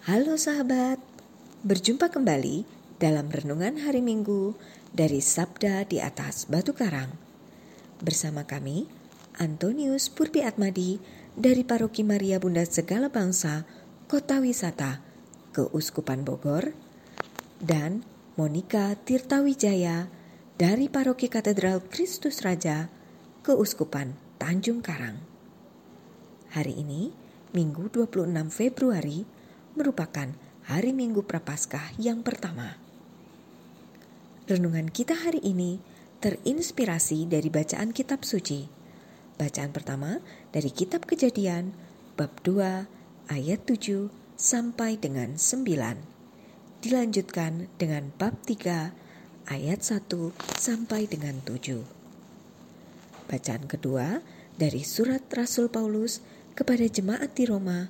Halo sahabat, berjumpa kembali dalam renungan hari Minggu dari Sabda di atas Batu Karang. Bersama kami, Antonius Purpi Atmadi dari Paroki Maria Bunda Segala Bangsa, Kota Wisata, Keuskupan Bogor, dan Monika Tirtawijaya dari Paroki Katedral Kristus Raja, Keuskupan Tanjung Karang. Hari ini, Minggu 26 Februari merupakan hari Minggu Prapaskah yang pertama. Renungan kita hari ini terinspirasi dari bacaan kitab suci. Bacaan pertama dari kitab Kejadian bab 2 ayat 7 sampai dengan 9. Dilanjutkan dengan bab 3 ayat 1 sampai dengan 7. Bacaan kedua dari surat Rasul Paulus kepada jemaat di Roma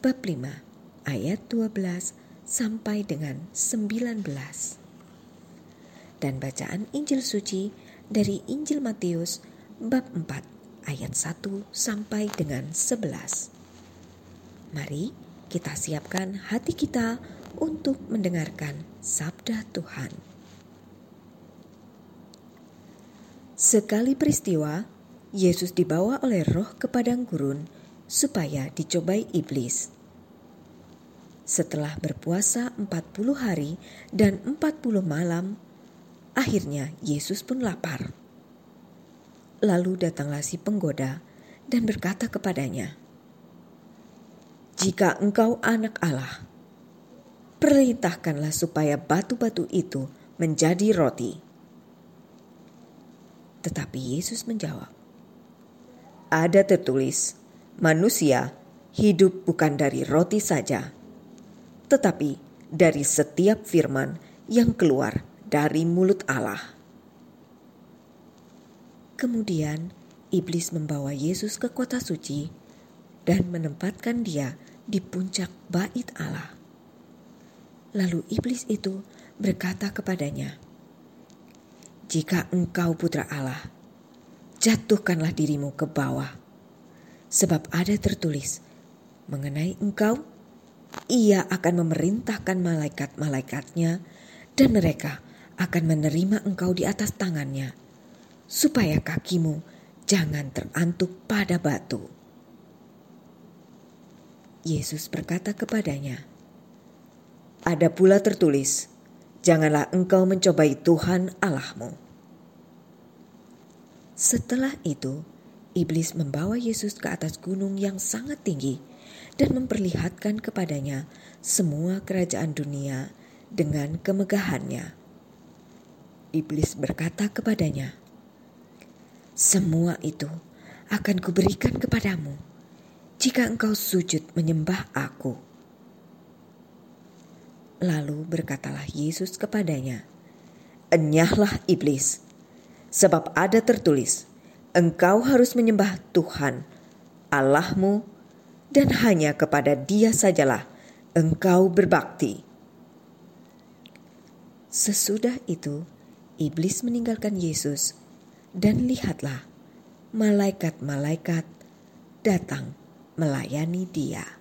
bab 5 ayat 12 sampai dengan 19. Dan bacaan Injil suci dari Injil Matius bab 4 ayat 1 sampai dengan 11. Mari kita siapkan hati kita untuk mendengarkan sabda Tuhan. Sekali peristiwa, Yesus dibawa oleh roh ke padang gurun supaya dicobai iblis. Setelah berpuasa 40 hari dan 40 malam, akhirnya Yesus pun lapar. Lalu datanglah si penggoda dan berkata kepadanya, "Jika engkau anak Allah, perintahkanlah supaya batu-batu itu menjadi roti." Tetapi Yesus menjawab, "Ada tertulis, manusia hidup bukan dari roti saja." Tetapi dari setiap firman yang keluar dari mulut Allah. Kemudian iblis membawa Yesus ke kota suci dan menempatkan dia di puncak bait Allah. Lalu iblis itu berkata kepadanya, "Jika engkau putra Allah, jatuhkanlah dirimu ke bawah, sebab ada tertulis mengenai engkau." Ia akan memerintahkan malaikat-malaikatnya dan mereka akan menerima engkau di atas tangannya, supaya kakimu jangan terantuk pada batu. Yesus berkata kepadanya, Ada pula tertulis, janganlah engkau mencobai Tuhan Allahmu. Setelah itu, iblis membawa Yesus ke atas gunung yang sangat tinggi dan memperlihatkan kepadanya semua kerajaan dunia dengan kemegahannya. Iblis berkata kepadanya, "Semua itu akan kuberikan kepadamu jika engkau sujud menyembah Aku." Lalu berkatalah Yesus kepadanya, "Enyahlah iblis, sebab ada tertulis, engkau harus menyembah Tuhan Allahmu dan hanya kepada Dia sajalah engkau berbakti. Sesudah itu, iblis meninggalkan Yesus, dan lihatlah, malaikat-malaikat datang melayani Dia.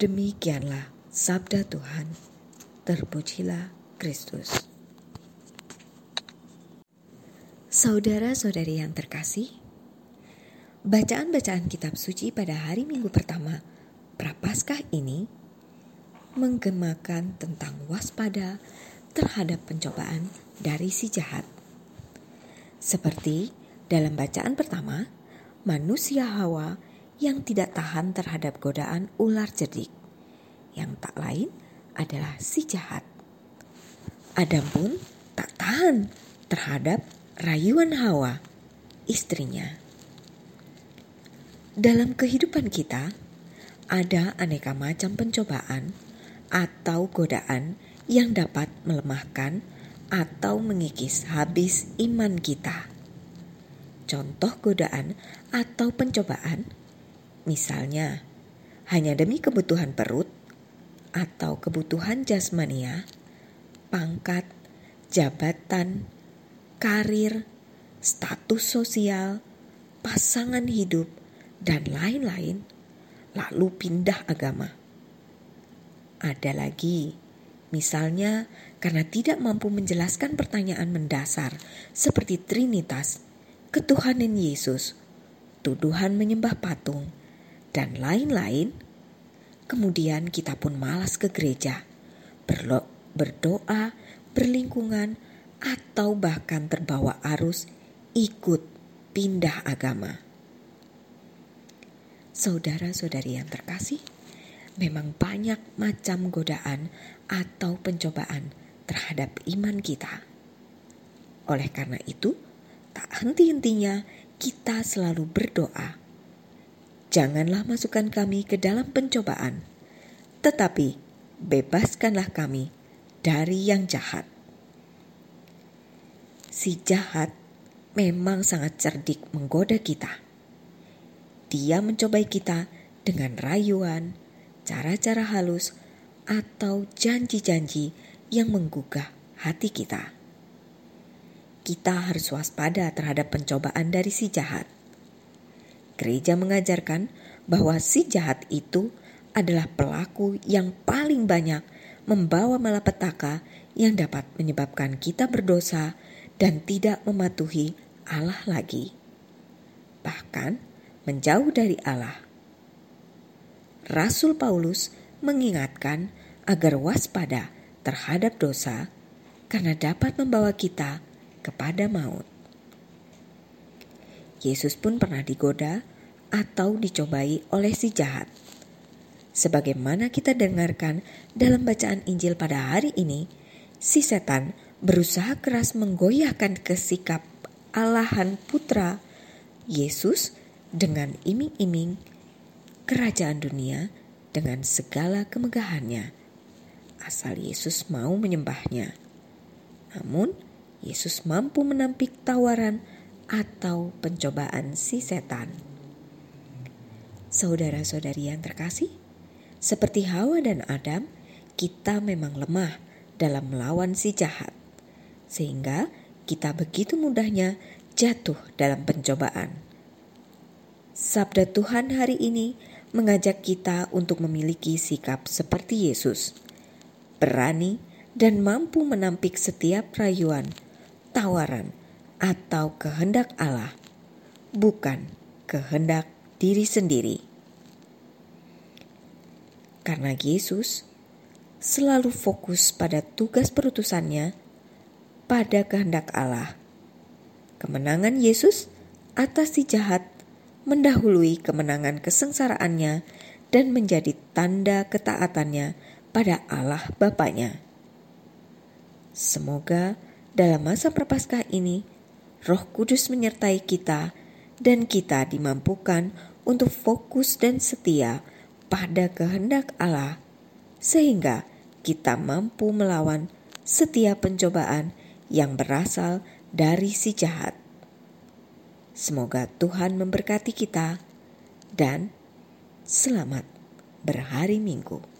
Demikianlah sabda Tuhan. Terpujilah Kristus. Saudara-saudari yang terkasih, Bacaan-bacaan kitab suci pada hari Minggu pertama Prapaskah ini menggemakan tentang waspada terhadap pencobaan dari si jahat. Seperti dalam bacaan pertama, manusia Hawa yang tidak tahan terhadap godaan ular cerdik, yang tak lain adalah si jahat. Adam pun tak tahan terhadap rayuan Hawa, istrinya. Dalam kehidupan kita, ada aneka macam pencobaan atau godaan yang dapat melemahkan atau mengikis habis iman kita. Contoh godaan atau pencobaan, misalnya hanya demi kebutuhan perut atau kebutuhan jasmania, pangkat, jabatan, karir, status sosial, pasangan hidup, dan lain-lain, lalu pindah agama. Ada lagi, misalnya karena tidak mampu menjelaskan pertanyaan mendasar seperti Trinitas, ketuhanan Yesus, tuduhan menyembah patung, dan lain-lain. Kemudian kita pun malas ke gereja, berdoa, berlingkungan, atau bahkan terbawa arus ikut pindah agama. Saudara-saudari yang terkasih, memang banyak macam godaan atau pencobaan terhadap iman kita. Oleh karena itu, tak henti-hentinya kita selalu berdoa. Janganlah masukkan kami ke dalam pencobaan, tetapi bebaskanlah kami dari yang jahat. Si jahat memang sangat cerdik menggoda kita. Dia mencobai kita dengan rayuan, cara-cara halus, atau janji-janji yang menggugah hati kita. Kita harus waspada terhadap pencobaan dari si jahat. Gereja mengajarkan bahwa si jahat itu adalah pelaku yang paling banyak membawa malapetaka yang dapat menyebabkan kita berdosa dan tidak mematuhi Allah lagi. Bahkan menjauh dari Allah Rasul Paulus mengingatkan agar waspada terhadap dosa karena dapat membawa kita kepada maut. Yesus pun pernah digoda atau dicobai oleh si jahat. Sebagaimana kita dengarkan dalam bacaan Injil pada hari ini, si setan berusaha keras menggoyahkan kesikap Allahan Putra Yesus dengan iming-iming kerajaan dunia dengan segala kemegahannya, asal Yesus mau menyembahnya. Namun, Yesus mampu menampik tawaran atau pencobaan si setan. Saudara-saudari yang terkasih, seperti Hawa dan Adam, kita memang lemah dalam melawan si jahat, sehingga kita begitu mudahnya jatuh dalam pencobaan. Sabda Tuhan hari ini mengajak kita untuk memiliki sikap seperti Yesus, berani dan mampu menampik setiap rayuan, tawaran, atau kehendak Allah, bukan kehendak diri sendiri. Karena Yesus selalu fokus pada tugas perutusannya pada kehendak Allah. Kemenangan Yesus atas si jahat mendahului kemenangan kesengsaraannya dan menjadi tanda ketaatannya pada Allah Bapaknya. Semoga dalam masa prapaskah ini Roh Kudus menyertai kita dan kita dimampukan untuk fokus dan setia pada kehendak Allah sehingga kita mampu melawan setiap pencobaan yang berasal dari si jahat. Semoga Tuhan memberkati kita dan selamat berhari Minggu.